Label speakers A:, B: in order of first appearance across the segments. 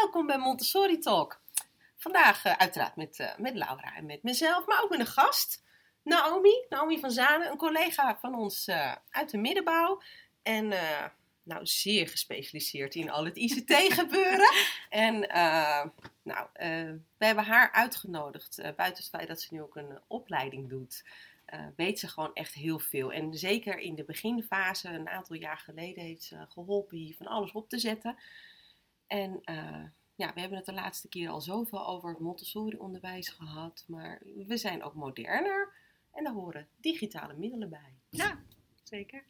A: welkom bij Montessori Talk. Vandaag uh, uiteraard met, uh, met Laura en met mezelf, maar ook met een gast. Naomi, Naomi van Zanen, een collega van ons uh, uit de middenbouw. En nou, zeer gespecialiseerd in al het ICT gebeuren. En nou, we hebben haar uitgenodigd, buiten het feit dat ze nu ook een opleiding doet. weet ze gewoon echt heel veel. En zeker in de beginfase, een aantal jaar geleden, heeft ze geholpen hier van alles op te zetten. En uh, ja, we hebben het de laatste keer al zoveel over het Montessori-onderwijs gehad. Maar we zijn ook moderner. En daar horen digitale middelen bij.
B: Ja, zeker.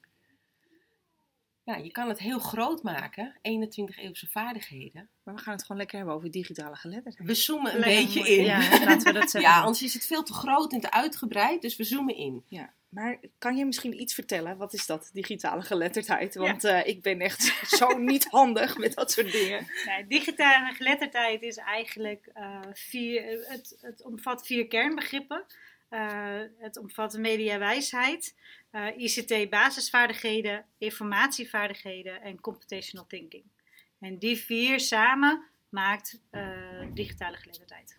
A: Ja, je kan het heel groot maken, 21-eeuwse vaardigheden.
B: Maar we gaan het gewoon lekker hebben over digitale geletterdheid.
A: We zoomen een beetje in.
B: Ja, laten we dat zeggen.
A: Ja, anders is het veel te groot en te uitgebreid, dus we zoomen in.
B: Ja, maar kan je misschien iets vertellen? Wat is dat, digitale geletterdheid? Want ja. uh, ik ben echt zo niet handig met dat soort dingen.
C: Digitale geletterdheid is eigenlijk uh, vier, het, het omvat vier kernbegrippen. Uh, het omvat mediawijsheid, ICT basisvaardigheden, informatievaardigheden en computational thinking. En die vier samen maakt digitale geletterdheid.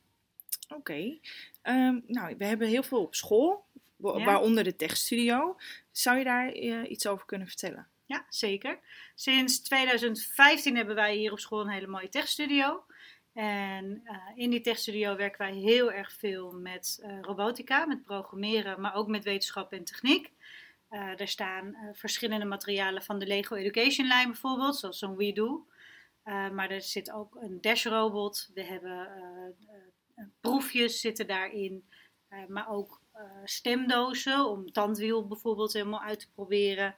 B: Oké, okay. um, nou we hebben heel veel op school ja. waaronder de tekststudio. Zou je daar uh, iets over kunnen vertellen?
C: Ja, zeker. Sinds 2015 hebben wij hier op school een hele mooie tekststudio. En uh, in die tekststudio werken wij heel erg veel met uh, robotica, met programmeren, maar ook met wetenschap en techniek. er staan verschillende materialen van de Lego Education Line bijvoorbeeld, zoals zo'n WeDo. maar er zit ook een dashrobot. We hebben proefjes zitten daarin. maar ook stemdozen om tandwiel bijvoorbeeld helemaal uit te proberen.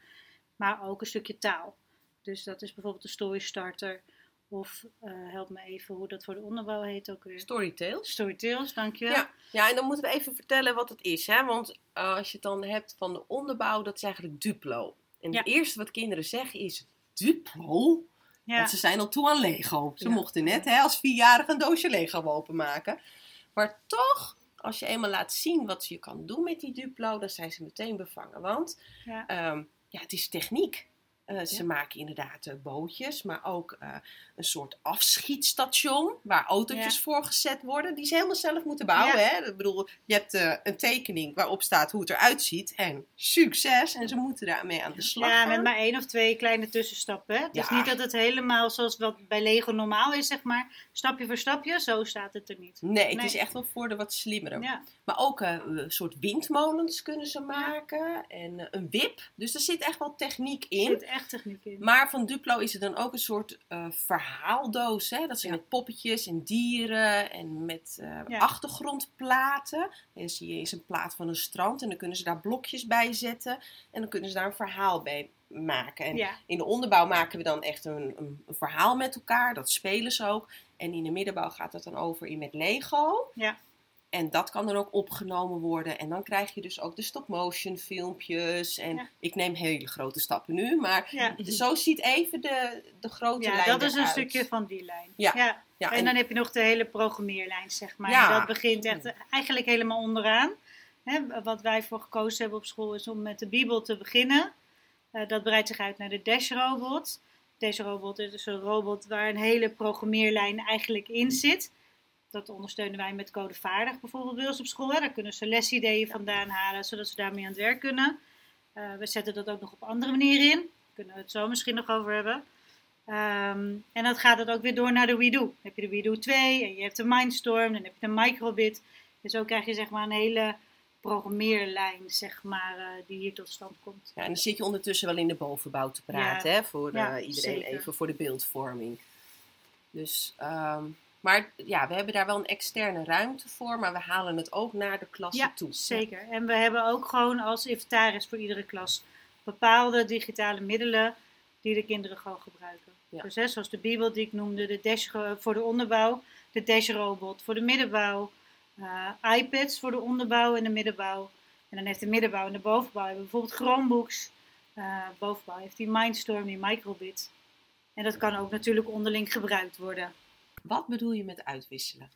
C: Maar ook een stukje taal. Dus dat is bijvoorbeeld de story starter. Of uh, help me even hoe dat voor de onderbouw heet ook weer.
A: Storytales.
C: Storytales, dankjewel.
A: Ja, ja, en dan moeten we even vertellen wat het is. Hè? Want uh, als je het dan hebt van de onderbouw, dat is eigenlijk Duplo. En ja. het eerste wat kinderen zeggen is Duplo? Ja. Want ze zijn al toe aan Lego. Ze ja. mochten net hè, als vierjarige een doosje Lego openmaken. Maar toch als je eenmaal laat zien wat je kan doen met die Duplo, dan zijn ze meteen bevangen. Want ja. Um, ja, het is techniek. Uh, ze maken inderdaad uh, bootjes, maar ook uh, een soort afschietstation waar autootjes ja. voor gezet worden. Die ze helemaal zelf moeten bouwen. Ja. Hè? Ik bedoel, je hebt een tekening waarop staat hoe het eruit ziet. En succes! En ze moeten daarmee aan de slag.
C: Ja, met maar één of twee kleine tussenstappen. Hè? Het is niet dat het helemaal zoals wat bij Lego normaal is, zeg maar. Stapje voor stapje, zo staat het er niet.
A: Nee, het nee. is echt wel voor de wat slimmere. Maar ook een soort windmolens kunnen ze maken. En een wip. Dus er zit echt wel techniek in.
C: Echt techniek in.
A: Maar van Duplo is het dan ook een soort uh, verhaaldoos. Hè? Dat ze ja. met poppetjes en dieren en met uh, ja. achtergrondplaten. En zie je eens een plaat van een strand en dan kunnen ze daar blokjes bij zetten. En dan kunnen ze daar een verhaal bij maken. En ja. in de onderbouw maken we dan echt een, een, een, verhaal met elkaar. Dat spelen ze ook. En in de middenbouw gaat het dan over in met Lego.
C: Ja.
A: En dat kan dan ook opgenomen worden. En dan krijg je dus ook de stop-motion filmpjes. En ja. ik neem hele grote stappen nu. Maar ja. zo ziet even de, de grote
C: ja,
A: lijn
C: dat is een
A: uit.
C: stukje van die lijn.
A: Ja.
C: ja.
A: Ja,
C: en, en, dan heb je nog de hele programmeerlijn, zeg maar. Ja. Dat begint echt eigenlijk helemaal onderaan. Wat wij voor gekozen hebben op school is om met de Bibel te beginnen. Uh, dat breidt zich uit naar de Dash Robot. Deze robot is dus een robot waar een hele programmeerlijn eigenlijk in zit. Dat ondersteunen wij met codevaardig bijvoorbeeld bij ons op school. Hè. Daar kunnen ze lesideeën vandaan halen, zodat ze daarmee aan het werk kunnen. Uh, we zetten dat ook nog op andere manieren in. Daar kunnen we het zo misschien nog over hebben. Um, en dan gaat het ook weer door naar de WeDo. Dan heb je de WeDo 2 en je hebt de Mindstorm, dan heb je de Microbit. Dus zo krijg je zeg maar een hele programmeerlijn, zeg maar, uh, die hier tot stand komt.
A: Ja, en dan zit je ondertussen wel in de bovenbouw te praten, ja. hè, voor ja, uh, iedereen zeker. even voor de beeldvorming. Dus, um, maar ja, we hebben daar wel een externe ruimte voor, maar we halen het ook naar de klassen
C: ja,
A: toe.
C: Zeker. En we hebben ook gewoon als inventaris voor iedere klas bepaalde digitale middelen die de kinderen gewoon gebruiken. Ja. Dus hè, zoals de Bibel die ik noemde, de Dash voor de onderbouw, de Dash robot voor de middenbouw, uh, iPads voor de onderbouw en de middenbouw. En dan heeft de middenbouw en de bovenbouw hebben bijvoorbeeld Chromebooks. Uh, bovenbouw heeft die Mindstorm, die Microbit. En dat kan ook natuurlijk onderling gebruikt worden.
A: Wat bedoel je met uitwisselen?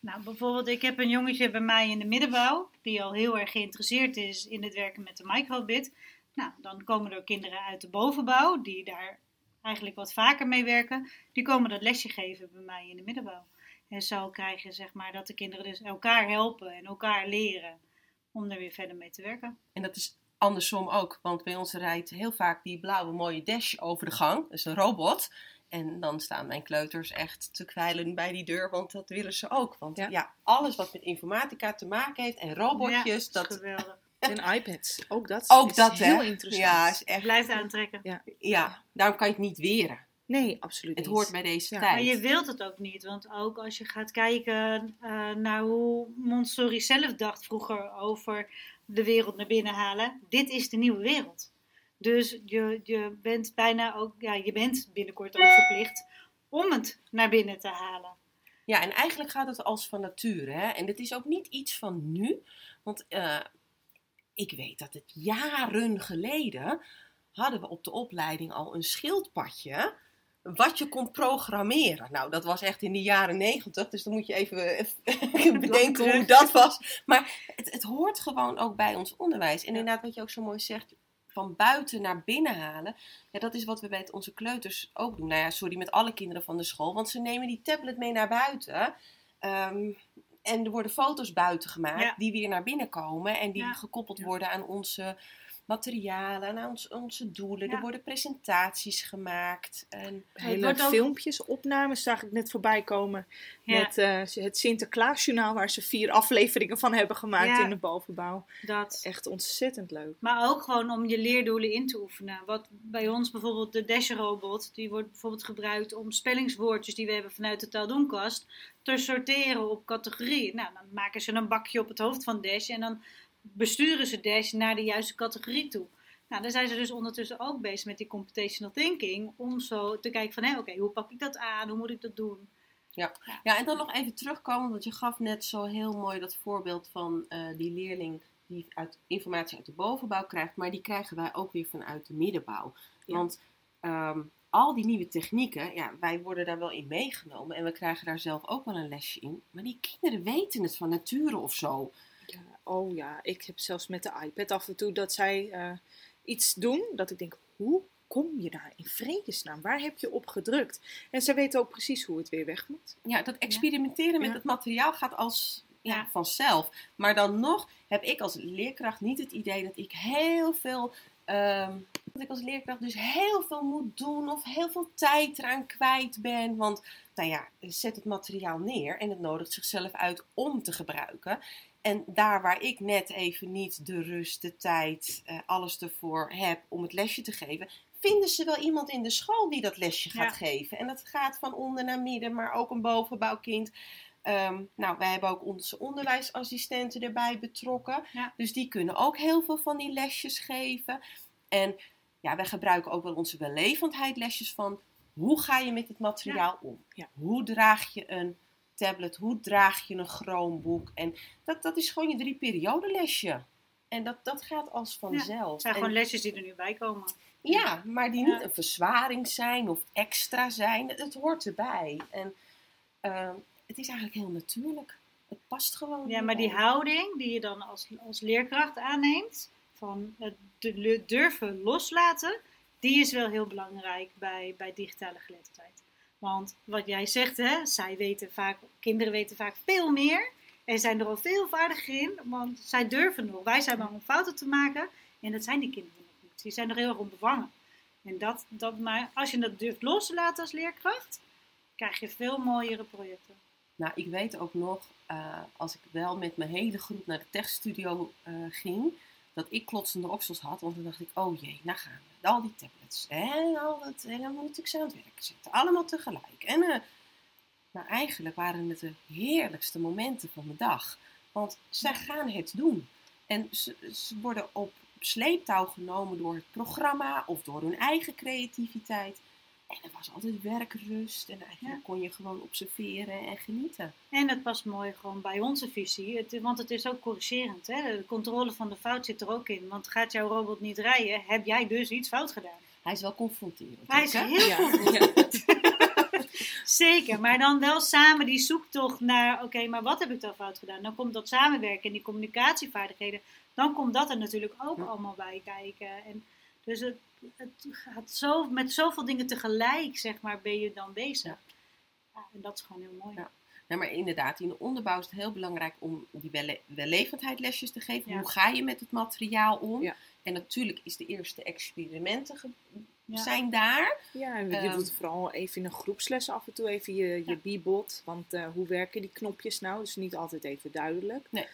C: Nou, bijvoorbeeld, ik heb een jongetje bij mij in de middenbouw, die al heel erg geïnteresseerd is in het werken met de microbit. Nou, dan komen er kinderen uit de bovenbouw, die daar eigenlijk wat vaker meewerken, die komen dat lesje geven bij mij in de middenbouw. En zo krijg je zeg maar dat de kinderen dus elkaar helpen en elkaar leren om er weer verder mee te werken.
A: En dat is andersom ook, want bij ons rijdt heel vaak die blauwe mooie dash over de gang. Dat is een robot. En dan staan mijn kleuters echt te kwijlen bij die deur, want dat willen ze ook. Want ja, alles wat met informatica te maken heeft en robotjes,
C: dat... Geweldig.
B: En iPads, ook dat
A: ook
B: is
A: dat,
B: heel
A: hè?
B: interessant.
A: Ja, is echt...
C: Blijft aantrekken.
B: Ja.
A: Ja, daarom kan je het niet weren.
B: Nee, absoluut
A: Het
B: niet.
A: hoort bij deze
B: Ja.
A: tijd.
C: Maar je wilt het ook niet, want ook als je gaat kijken eh, naar hoe Montessori zelf dacht vroeger over de wereld naar binnen halen. Dit is de nieuwe wereld. Dus je, je bent bijna ook, ja, je bent binnenkort ook verplicht om het naar binnen te halen.
A: Ja, en eigenlijk gaat het als van nature. Hè? En dit is ook niet iets van nu. Want eh, ik weet dat het jaren geleden hadden we op de opleiding al een schildpadje. Wat je kon programmeren. Nou, dat was echt in de jaren negentig. Dus dan moet je even, even bedenken hoe dat was. Maar het, het hoort gewoon ook bij ons onderwijs. En inderdaad, wat je ook zo mooi zegt. Van buiten naar binnen halen. Ja, dat is wat we met onze kleuters ook doen. Nou ja, sorry, met alle kinderen van de school. Want ze nemen die tablet mee naar buiten. Ehm, en er worden foto's buiten gemaakt
C: Ja.
A: die weer naar binnen komen. En die
C: Ja.
A: gekoppeld worden aan onze materialen, aan ons, onze doelen.
C: Ja.
A: Er worden presentaties gemaakt. En
B: Hele
C: ook-
B: filmpjes, opnames zag ik net voorbij komen.
C: Ja.
B: Met eh, het Sinterklaasjournaal, waar ze vier afleveringen van hebben gemaakt
C: Ja.
B: in de bovenbouw.
C: Dat.
B: Echt ontzettend leuk.
C: Maar ook gewoon om je leerdoelen in te oefenen. Wat bij ons bijvoorbeeld de Dash-robot, die wordt bijvoorbeeld gebruikt om spellingswoordjes die we hebben vanuit de taaldoenkast te sorteren op categorieën. Nou, dan maken ze een bakje op het hoofd van Dash en dan besturen ze Dash naar de juiste categorie toe. Nou, dan zijn ze dus ondertussen ook bezig met die computational thinking om zo te kijken van, hé, oké, hoe pak ik dat aan? Hoe moet ik dat doen?
A: Ja, en dan nog even terugkomen, want je gaf net zo heel mooi dat voorbeeld van eh, die leerling die uit, informatie uit de bovenbouw krijgt, maar die krijgen wij ook weer vanuit de middenbouw.
B: Ja.
A: Want ehm, al die nieuwe technieken, ja, wij worden daar wel in meegenomen en we krijgen daar zelf ook wel een lesje in, maar die kinderen weten het van nature of zo.
B: Ja, oh ja, ik heb zelfs met de iPad af en toe dat zij eh, iets doen, dat ik denk, hoe kom je daar in vredesnaam? Waar heb je op gedrukt? En zij weten ook precies hoe het weer weg moet.
A: Ja, dat experimenteren met
B: Ja.
A: het materiaal gaat als ja, vanzelf. Maar dan nog heb ik als leerkracht niet het idee dat ik heel veel. ehm, dat ik als leerkracht dus heel veel moet doen of heel veel tijd eraan kwijt ben. Want, nou ja, zet het materiaal neer en het nodigt zichzelf uit om te gebruiken. En daar waar ik net even niet de rust, de tijd, eh, alles ervoor heb om het lesje te geven, vinden ze wel iemand in de school die dat lesje gaat geven. En dat gaat van onder naar midden, maar ook een bovenbouwkind. Ehm, nou, wij hebben ook onze onderwijsassistenten erbij betrokken.
C: Ja.
A: Dus die kunnen ook heel veel van die lesjes geven. En ja, wij gebruiken ook wel onze wellevendheidlesjes van hoe ga je met het materiaal om?
B: Ja.
A: Hoe draag je een tablet? Hoe draag je een Chromebook? En dat, dat is gewoon je drie periode lesje. En dat, dat gaat als vanzelf.
C: Het zijn
A: En-
C: gewoon lesjes die er nu bij komen.
A: ja, maar die niet
C: Ja.
A: een verzwaring zijn of extra zijn. Het, het hoort erbij. En ehm, het is eigenlijk heel natuurlijk. Het past gewoon.
C: Ja, maar die houding die je dan als, als leerkracht aanneemt, van het durven loslaten, die is wel heel belangrijk bij, bij digitale geletterdheid. Want wat jij zegt, hè, zij weten vaak, kinderen weten vaak veel meer en zijn er al veel vaardiger in, want zij durven nog. Wij zijn bang om fouten te maken en dat zijn die kinderen nog niet. Die zijn nog heel erg onbevangen. En dat, dat, maar als je dat durft los te laten als leerkracht, krijg je veel mooiere projecten.
A: Nou, ik weet ook nog, eh, als ik wel met mijn hele groep naar de techstudio eh, ging, dat ik klotsende oksels had. Want dan dacht ik, oh jee, nou gaan we. Al die tablets. En, al dat, en dan moet ik ze aan het werk zetten. Allemaal tegelijk. En, eh, maar eigenlijk waren het de heerlijkste momenten van de dag. Want zij gaan het doen. En ze, ze worden op sleeptouw genomen door het programma of door hun eigen creativiteit. En er was altijd werkrust en eigenlijk
C: Ja.
A: kon je gewoon observeren en genieten.
C: En het past mooi gewoon bij onze visie. Het, want het is ook corrigerend. Hè? De controle van de fout zit er ook in. Want gaat jouw robot niet rijden, heb jij dus iets fout gedaan.
A: Hij is wel confronterend.
C: Hij is
A: hè?
C: heel
B: Ja,
C: Zeker, maar dan wel samen die zoektocht naar, oké, maar wat heb ik dan fout gedaan? Dan komt dat samenwerken en die communicatievaardigheden, dan komt dat er natuurlijk ook
A: Ja.
C: allemaal bij kijken. En Dus het, het gaat zo, met zoveel dingen tegelijk, zeg maar, ben je dan bezig. Ja. en dat is gewoon heel mooi.
A: Ja. Ja, maar inderdaad, in de onderbouw is het heel belangrijk om die welle wellevendheid lesjes te geven. Hoe ga je met het materiaal om? En natuurlijk is de eerste experimenten zijn daar.
B: Ja, en je um, doet vooral even in een groepsles af en toe even je, je bibot. Want uh, hoe werken die knopjes nou? Dat is niet altijd even duidelijk.
A: Nee.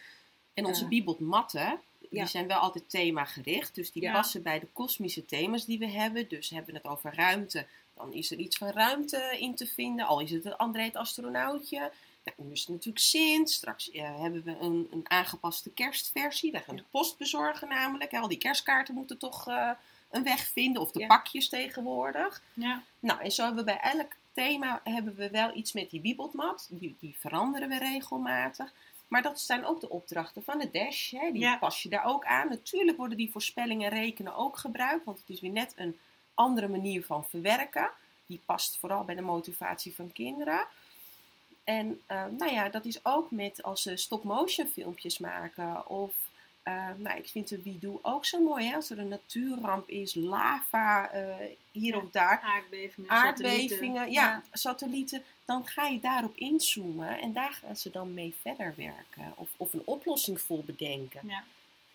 A: En onze uh, bibot matten, die zijn wel altijd themagericht. Dus die passen bij de kosmische thema's die we hebben. Dus hebben we het over ruimte. Dan is er iets van ruimte in te vinden. Al is het een André het astronautje. Nou, nu is het natuurlijk Sint. Straks uh, hebben we een, een, aangepaste kerstversie. Wij gaan de post bezorgen namelijk. Al die kerstkaarten moeten toch uh, een weg vinden. Of de ja. pakjes tegenwoordig.
C: Ja.
A: Nou, en zo hebben we bij elk thema hebben we wel iets met die bibelmat. Die, die veranderen we regelmatig. Maar dat zijn ook de opdrachten van de Dash. Hè? Die ja. pas je daar ook aan. Natuurlijk worden die voorspellingen rekenen ook gebruikt. Want het is weer net een andere manier van verwerken. Die past vooral bij de motivatie van kinderen. En uh, nou ja, dat is ook met als ze stop-motion filmpjes maken. Of, uh, nou, ik vind de Widoe ook zo mooi. Hè? Als er een natuurramp is, lava uh, hier
C: ja,
A: of daar.
C: Aardbevingen,
A: aardbevingen
C: satellieten.
A: Ja, ja, satellieten. Dan ga je daarop inzoomen. En daar gaan ze dan mee verder werken. Of, of een oplossing voor bedenken.
C: Ja.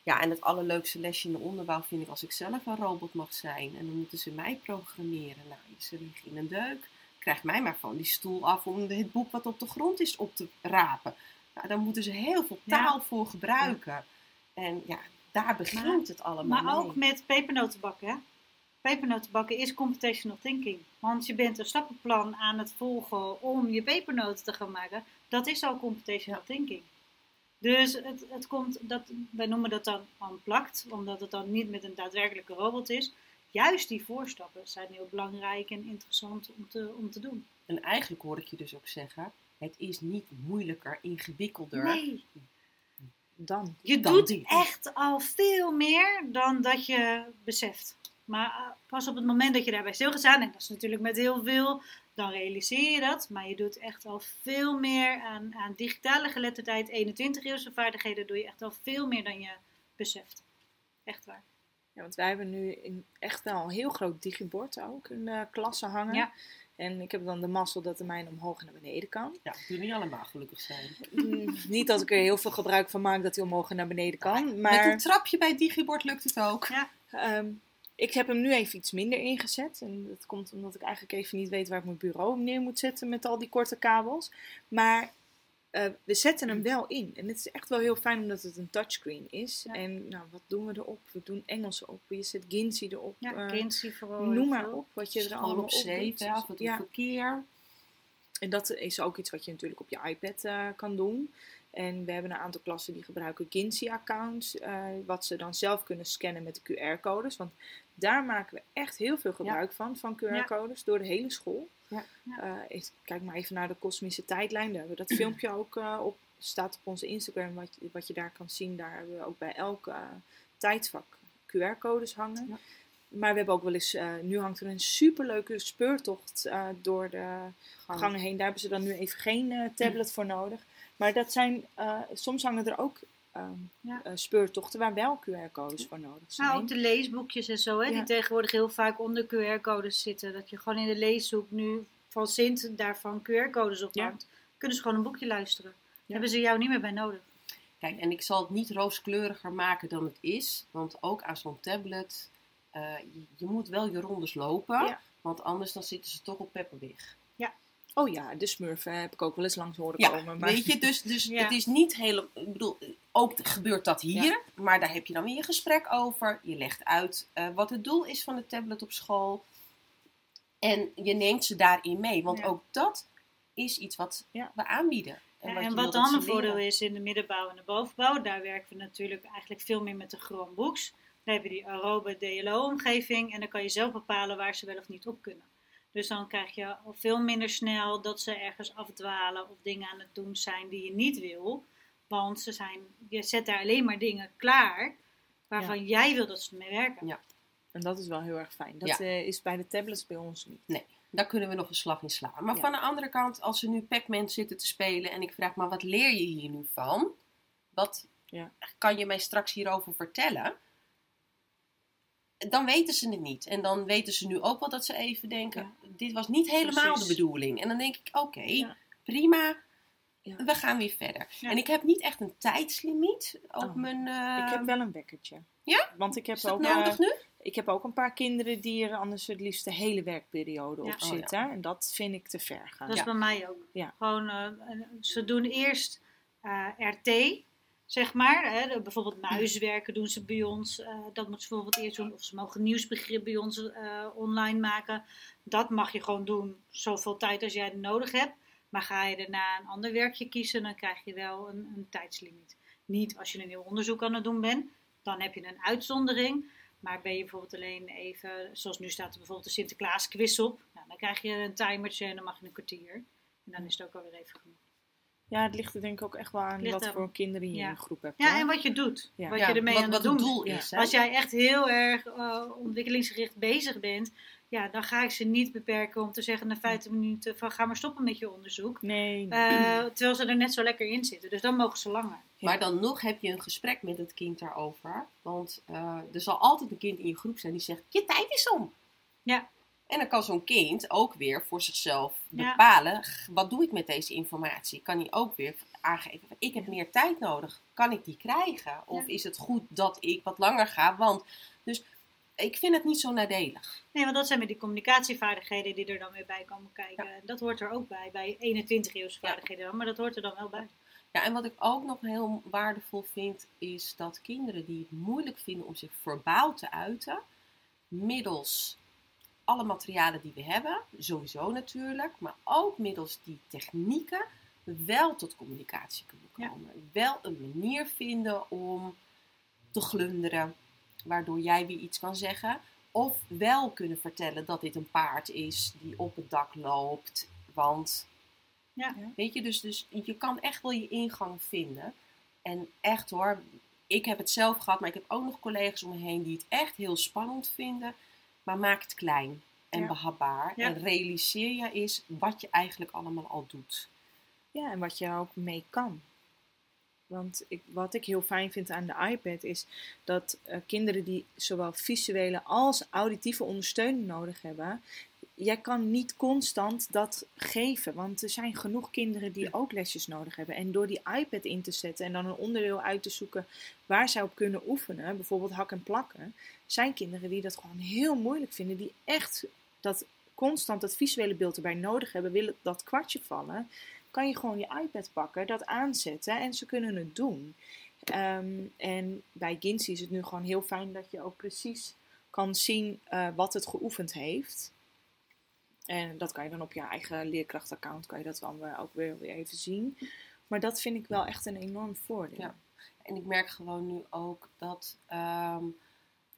A: Ja, en het allerleukste lesje in de onderbouw vind ik als ik zelf een robot mag zijn. En dan moeten ze mij programmeren. Nou, ze liggen in een deuk. Krijg mij maar van die stoel af om het boek wat op de grond is op te rapen. Nou, dan moeten ze heel veel taal voor gebruiken. En ja, daar begint
C: maar,
A: het allemaal
C: Maar
A: mee.
C: ook met pepernotenbakken, hè? Pepernotenbakken is computational thinking. Want je bent een stappenplan aan het volgen om je pepernoten te gaan maken. Dat is al computational ja. thinking. Dus het, het komt, dat, wij noemen dat dan unplugged, omdat het dan niet met een daadwerkelijke robot is. Juist die voorstappen zijn heel belangrijk en interessant om te, om te doen.
A: En eigenlijk hoor ik je dus ook zeggen, het is niet moeilijker, ingewikkelder.
C: Nee.
A: Dan,
C: je
A: dan
C: doet
A: die.
C: echt al veel meer dan dat je beseft. Maar uh, pas op het moment dat je daarbij stil gaat staan, en dat is natuurlijk met heel veel dan realiseer je dat. Maar je doet echt al veel meer aan, aan digitale geletterdheid, 21 eeuwse vaardigheden, doe je echt al veel meer dan je beseft. Echt waar.
B: Ja, want wij hebben nu in echt wel een heel groot digibord ook in de klasse hangen.
C: Ja.
B: En ik heb dan de mazzel dat de mijne omhoog en naar beneden kan.
A: Ja, kunnen niet allemaal gelukkig zijn.
B: Mm, niet dat ik er heel veel gebruik van maak dat hij omhoog en naar beneden kan. Maar...
A: Met een trapje bij het digibord lukt het ook.
C: Ja.
B: Um, ik heb hem nu even iets minder ingezet. En dat komt omdat ik eigenlijk even niet weet waar ik mijn bureau neer moet zetten met al die korte kabels. Maar uh, we zetten hem wel in. En het is echt wel heel fijn omdat het een touchscreen is.
C: Ja.
B: En nou, wat doen we erop? We doen Engels op. Je zet Gincy erop.
C: Ja,
B: uh,
C: Gincy vooral.
B: Noem maar op wat je er allemaal
A: op zee,
B: op doet.
A: af en toe
B: Ja.
A: verkeer.
B: En dat is ook iets wat je natuurlijk op je iPad uh, kan doen. En we hebben een aantal klassen die gebruiken Gincy-accounts, uh, wat ze dan zelf kunnen scannen met de QR-codes. Want daar maken we echt heel veel gebruik ja. van, van QR-codes, ja. door de hele school.
A: Ja.
B: Uh, kijk maar even naar de kosmische tijdlijn, daar hebben we dat filmpje ook uh, op, staat op onze Instagram, wat, wat je daar kan zien. Daar hebben we ook bij elk tijdvak QR-codes hangen.
A: Ja.
B: Maar we hebben ook wel eens, nu hangt er een superleuke speurtocht door de Gang. gangen heen. Daar hebben ze dan nu even geen tablet voor nodig. Maar dat zijn, soms hangen er ook
C: ja.
B: speurtochten waar wel QR-codes voor nodig zijn.
C: Nou, ook de leesboekjes en zo, hè,
B: Ja.
C: die tegenwoordig heel vaak onder QR-codes zitten. Dat je gewoon in de leeshoek nu van Sint daarvan QR-codes op
B: Ja.
C: hangt. Kunnen ze gewoon een boekje luisteren.
B: Ja.
C: Hebben ze jou niet meer bij nodig.
A: Kijk, en ik zal het niet rooskleuriger maken dan het is. Want ook aan zo'n tablet, uh, je, je, moet wel je rondes lopen.
B: Ja.
A: Want anders dan zitten ze toch op pepperwig.
B: Oh ja, de smurfen heb ik ook wel eens langs horen
A: Ja,
B: komen. Maar...
A: weet je, dus, dus
C: Ja.
A: het is niet helemaal... Ik bedoel, ook gebeurt dat hier.
B: Ja.
A: Maar daar heb je dan weer een gesprek over. Je legt uit uh, wat het doel is van de tablet op school. En je neemt ze daarin mee. Want ook dat is iets wat
B: Ja.
A: we aanbieden.
C: En, wat dan een voordeel is in de middenbouw en de bovenbouw, daar werken we natuurlijk eigenlijk veel meer met de Chromebooks. Dan heb je die Arobe DLO-omgeving en dan kan je zelf bepalen waar ze wel of niet op kunnen. Dus dan krijg je al veel minder snel dat ze ergens afdwalen of dingen aan het doen zijn die je niet wil. Want ze zijn, je zet daar alleen maar dingen klaar waarvan jij wil dat ze mee werken.
A: Ja.
B: En dat is wel heel erg fijn. Dat
A: Ja.
B: uh, is bij de tablets bij ons niet.
A: Daar kunnen we nog een slag in slaan. Maar
B: Ja.
A: van de andere kant, als ze nu Pac-Man zitten te spelen en ik vraag, maar wat leer je hier nu van? Wat
B: Ja.
A: kan je mij straks hierover vertellen? Dan weten ze het niet. En dan weten ze nu ook wel dat ze even denken, dit was niet helemaal
B: Precies.
A: de bedoeling. En dan denk ik, oké,
B: Ja.
A: prima,
B: Ja.
A: we gaan weer verder.
C: Ja.
A: En ik heb niet echt een tijdslimiet op
B: Oh.
A: mijn... eh,
B: ik heb wel een wekkertje.
A: Ja?
B: Want ik heb
A: is dat
B: ook...
A: nodig
B: eh,
A: nu?
B: Ik heb ook een paar kinderen die er anders het liefst de hele werkperiode
C: Ja.
B: op
A: Oh, ja.
B: zitten. En dat vind ik te ver gaan.
C: Dat is bij mij ook.
B: Ja.
C: Gewoon, eh, ze doen eerst eh, RT, zeg maar. Hè, bijvoorbeeld muiswerken doen ze bij ons. eh, dat moeten ze bijvoorbeeld eerst doen. Of ze mogen nieuwsbegrip bij ons eh, online maken. Dat mag je gewoon doen zoveel tijd als jij nodig hebt. Maar ga je daarna een ander werkje kiezen, dan krijg je wel een, een tijdslimiet. Niet als je een nieuw onderzoek aan het doen bent. Dan heb je een uitzondering. Maar ben je bijvoorbeeld alleen even, zoals nu staat er bijvoorbeeld de Sinterklaas quiz op. Nou, dan krijg je een timertje en dan mag je een kwartier. En dan is het ook alweer even genoeg.
B: Ja, het ligt er denk ik ook echt wel aan
C: Ligt
B: wat voor kinderen je
C: ja.
B: in je groep hebt.
C: Ja,
B: hoor.
C: en wat je doet.
B: Ja.
C: Wat
A: Ja,
C: je ermee
A: wat,
C: aan
A: wat
C: het
A: doel is. hè?
C: Als jij echt heel erg eh, ontwikkelingsgericht bezig bent, ja, dan ga ik ze niet beperken om te zeggen na 15 minuten van ga maar stoppen met je onderzoek.
B: Nee, nee.
C: Eh, terwijl ze er net zo lekker in zitten. Dus dan mogen ze langer.
B: Ja.
A: Maar dan nog heb je een gesprek met het kind daarover. Want eh, er zal altijd een kind in je groep zijn die zegt, je tijd is om.
C: Ja.
A: En dan kan zo'n kind ook weer voor zichzelf bepalen, wat doe ik met deze informatie? Kan hij ook weer aangeven, ik heb meer tijd nodig. Kan ik die krijgen? Of
C: Ja.
A: is het goed dat ik wat langer ga? Want, dus ik vind het niet zo nadelig.
C: Nee, want dat zijn weer die communicatievaardigheden die er dan weer bij komen kijken. Dat hoort er ook bij, bij 21 eeuwse vaardigheden dan, maar dat hoort er dan wel bij.
A: Ja, en wat ik ook nog heel waardevol vind, is dat kinderen die het moeilijk vinden om zich verbaal te uiten, middels alle materialen die we hebben, sowieso natuurlijk, maar ook middels die technieken, wel tot communicatie kunnen
C: Ja.
A: komen. Wel een manier vinden om te glunderen, waardoor jij weer iets kan zeggen. Of wel kunnen vertellen dat dit een paard is die op het dak loopt, want
C: Ja.
A: Weet je, dus, dus je kan echt wel je ingang vinden. En echt hoor, ik heb het zelf gehad, maar ik heb ook nog collega's om me heen die het echt heel spannend vinden. Maar maak het klein en
B: Ja.
A: behapbaar.
C: Ja.
A: En realiseer je eens wat je eigenlijk allemaal al doet.
B: Ja, en wat je ook mee kan. Want ik, wat ik heel fijn vind aan de iPad is dat eh, kinderen die zowel visuele als auditieve ondersteuning nodig hebben, jij kan niet constant dat geven. Want er zijn genoeg kinderen die ook lesjes nodig hebben. En door die iPad in te zetten en dan een onderdeel uit te zoeken waar zij op kunnen oefenen, bijvoorbeeld hak en plakken, zijn kinderen die dat gewoon heel moeilijk vinden, die echt dat constant dat visuele beeld erbij nodig hebben, willen dat kwartje vallen kan je gewoon je iPad pakken, dat aanzetten en ze kunnen het doen. Ehm, en bij Ginsi is het nu gewoon heel fijn dat je ook precies kan zien eh, wat het geoefend heeft. En dat kan je dan op je eigen leerkrachtaccount, kan je dat dan weer ook weer, weer even zien. Maar dat vind ik wel echt een enorm voordeel.
A: Ja. En ik merk gewoon nu ook dat ehm,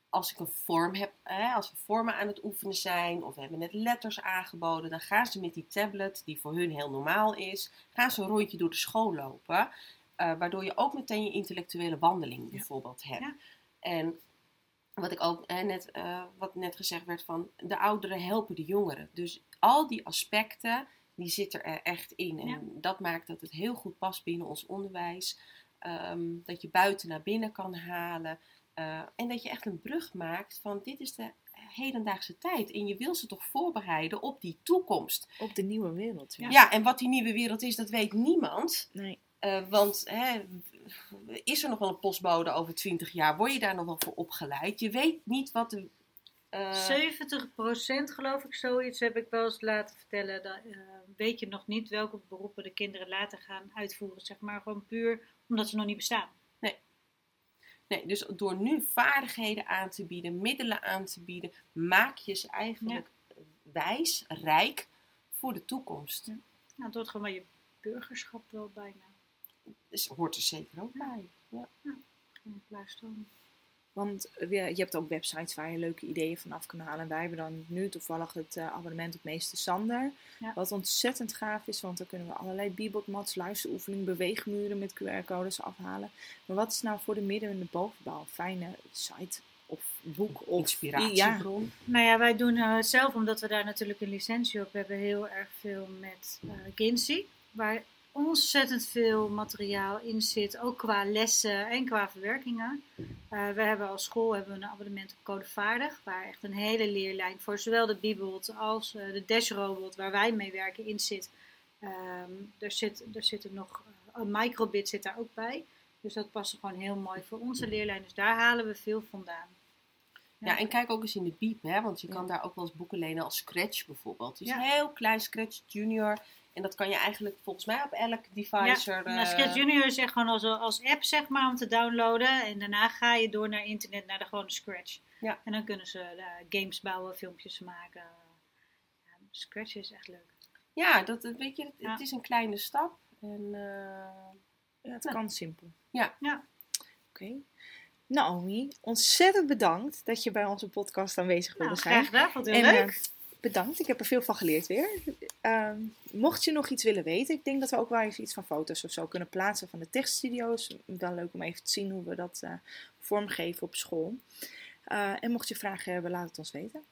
A: als ik een vorm heb, hè, als we vormen aan het oefenen zijn, of we hebben net letters aangeboden, dan gaan ze met die tablet, die voor hun heel normaal is, gaan ze een rondje door de school lopen. eh, waardoor je ook meteen je intellectuele wandeling bijvoorbeeld hebt.
C: Ja.
A: En wat ik ook hè, net, eh, wat net gezegd werd van de ouderen helpen de jongeren. Dus al die aspecten, die zitten er echt in. En
C: Ja.
A: dat maakt dat het heel goed past binnen ons onderwijs. Ehm, dat je buiten naar binnen kan halen. eh, en dat je echt een brug maakt van dit is de hedendaagse tijd. En je wil ze toch voorbereiden op die toekomst.
B: Op de nieuwe wereld. Ja.
A: Ja, en wat die nieuwe wereld is, dat weet niemand.
B: Nee.
A: Eh, want hè, is er nog wel een postbode over 20 jaar? Word je daar nog wel voor opgeleid? Je weet niet wat de. eh,
C: 70% geloof ik, zoiets heb ik wel eens laten vertellen. Dan, eh, weet je nog niet welke beroepen de kinderen later gaan uitvoeren. Zeg maar gewoon puur omdat ze nog niet bestaan.
A: Nee, dus door nu vaardigheden aan te bieden, middelen aan te bieden, maak je ze eigenlijk wijs, rijk voor de toekomst.
C: Nou, het hoort gewoon bij je burgerschap wel bijna.
A: Dus hoort er zeker ook bij. Ja.
C: Luisteren.
B: Want eh, je hebt ook websites waar je leuke ideeën vanaf kan halen. En wij hebben dan nu toevallig het eh, abonnement op Meester Sander.
C: Ja.
B: Wat ontzettend gaaf is, want dan kunnen we allerlei bibelmats, luisteroefeningen, beweegmuren met QR-codes afhalen. Maar wat is nou voor de midden- en de bovenbouw? Fijne site of boek of Ja,
A: Inspiratiebron.
C: Nou ja, wij doen eh, zelf, omdat we daar natuurlijk een licentie op hebben, heel erg veel met Kinsey. Waar ontzettend veel materiaal in zit, ook qua lessen en qua verwerkingen. Uh, we hebben als school hebben we een abonnement op Codevaardig, waar echt een hele leerlijn voor zowel de Bibelt als uh, de Dash Robot, waar wij mee werken, in zit. Um, er, zit er zit er nog, een microbit zit daar ook bij. Dus dat past gewoon heel mooi voor onze leerlijn. Dus daar halen we veel vandaan.
A: Ja, en kijk ook eens in de Biep, hè, want je kan daar ook wel eens boeken lenen als Scratch bijvoorbeeld. Dus ja. heel klein Scratch Junior. En dat kan je eigenlijk volgens mij op elk device.
C: Ja, nou, Scratch Junior is echt gewoon als, als app zeg maar om te downloaden. En daarna ga je door naar internet naar de gewone Scratch. Ja. En dan kunnen ze uh, games bouwen, filmpjes maken. Ja, Scratch is echt leuk.
A: Ja, dat, weet je, het, is een kleine stap. En, uh,
B: ja, het kan simpel.
A: Ja.
C: ja.
B: Oké. Naomi, ontzettend bedankt dat je bij onze podcast aanwezig wilde nou, zijn.
C: Graag gedaan, vond het leuk.
B: Bedankt, ik heb er veel van geleerd weer. Uh, mocht je nog iets willen weten, ik denk dat we ook wel even iets van foto's of zo kunnen plaatsen van de tekststudio's. Wel leuk om even te zien hoe we dat uh, vormgeven op school. Uh, en mocht je vragen hebben, laat het ons weten.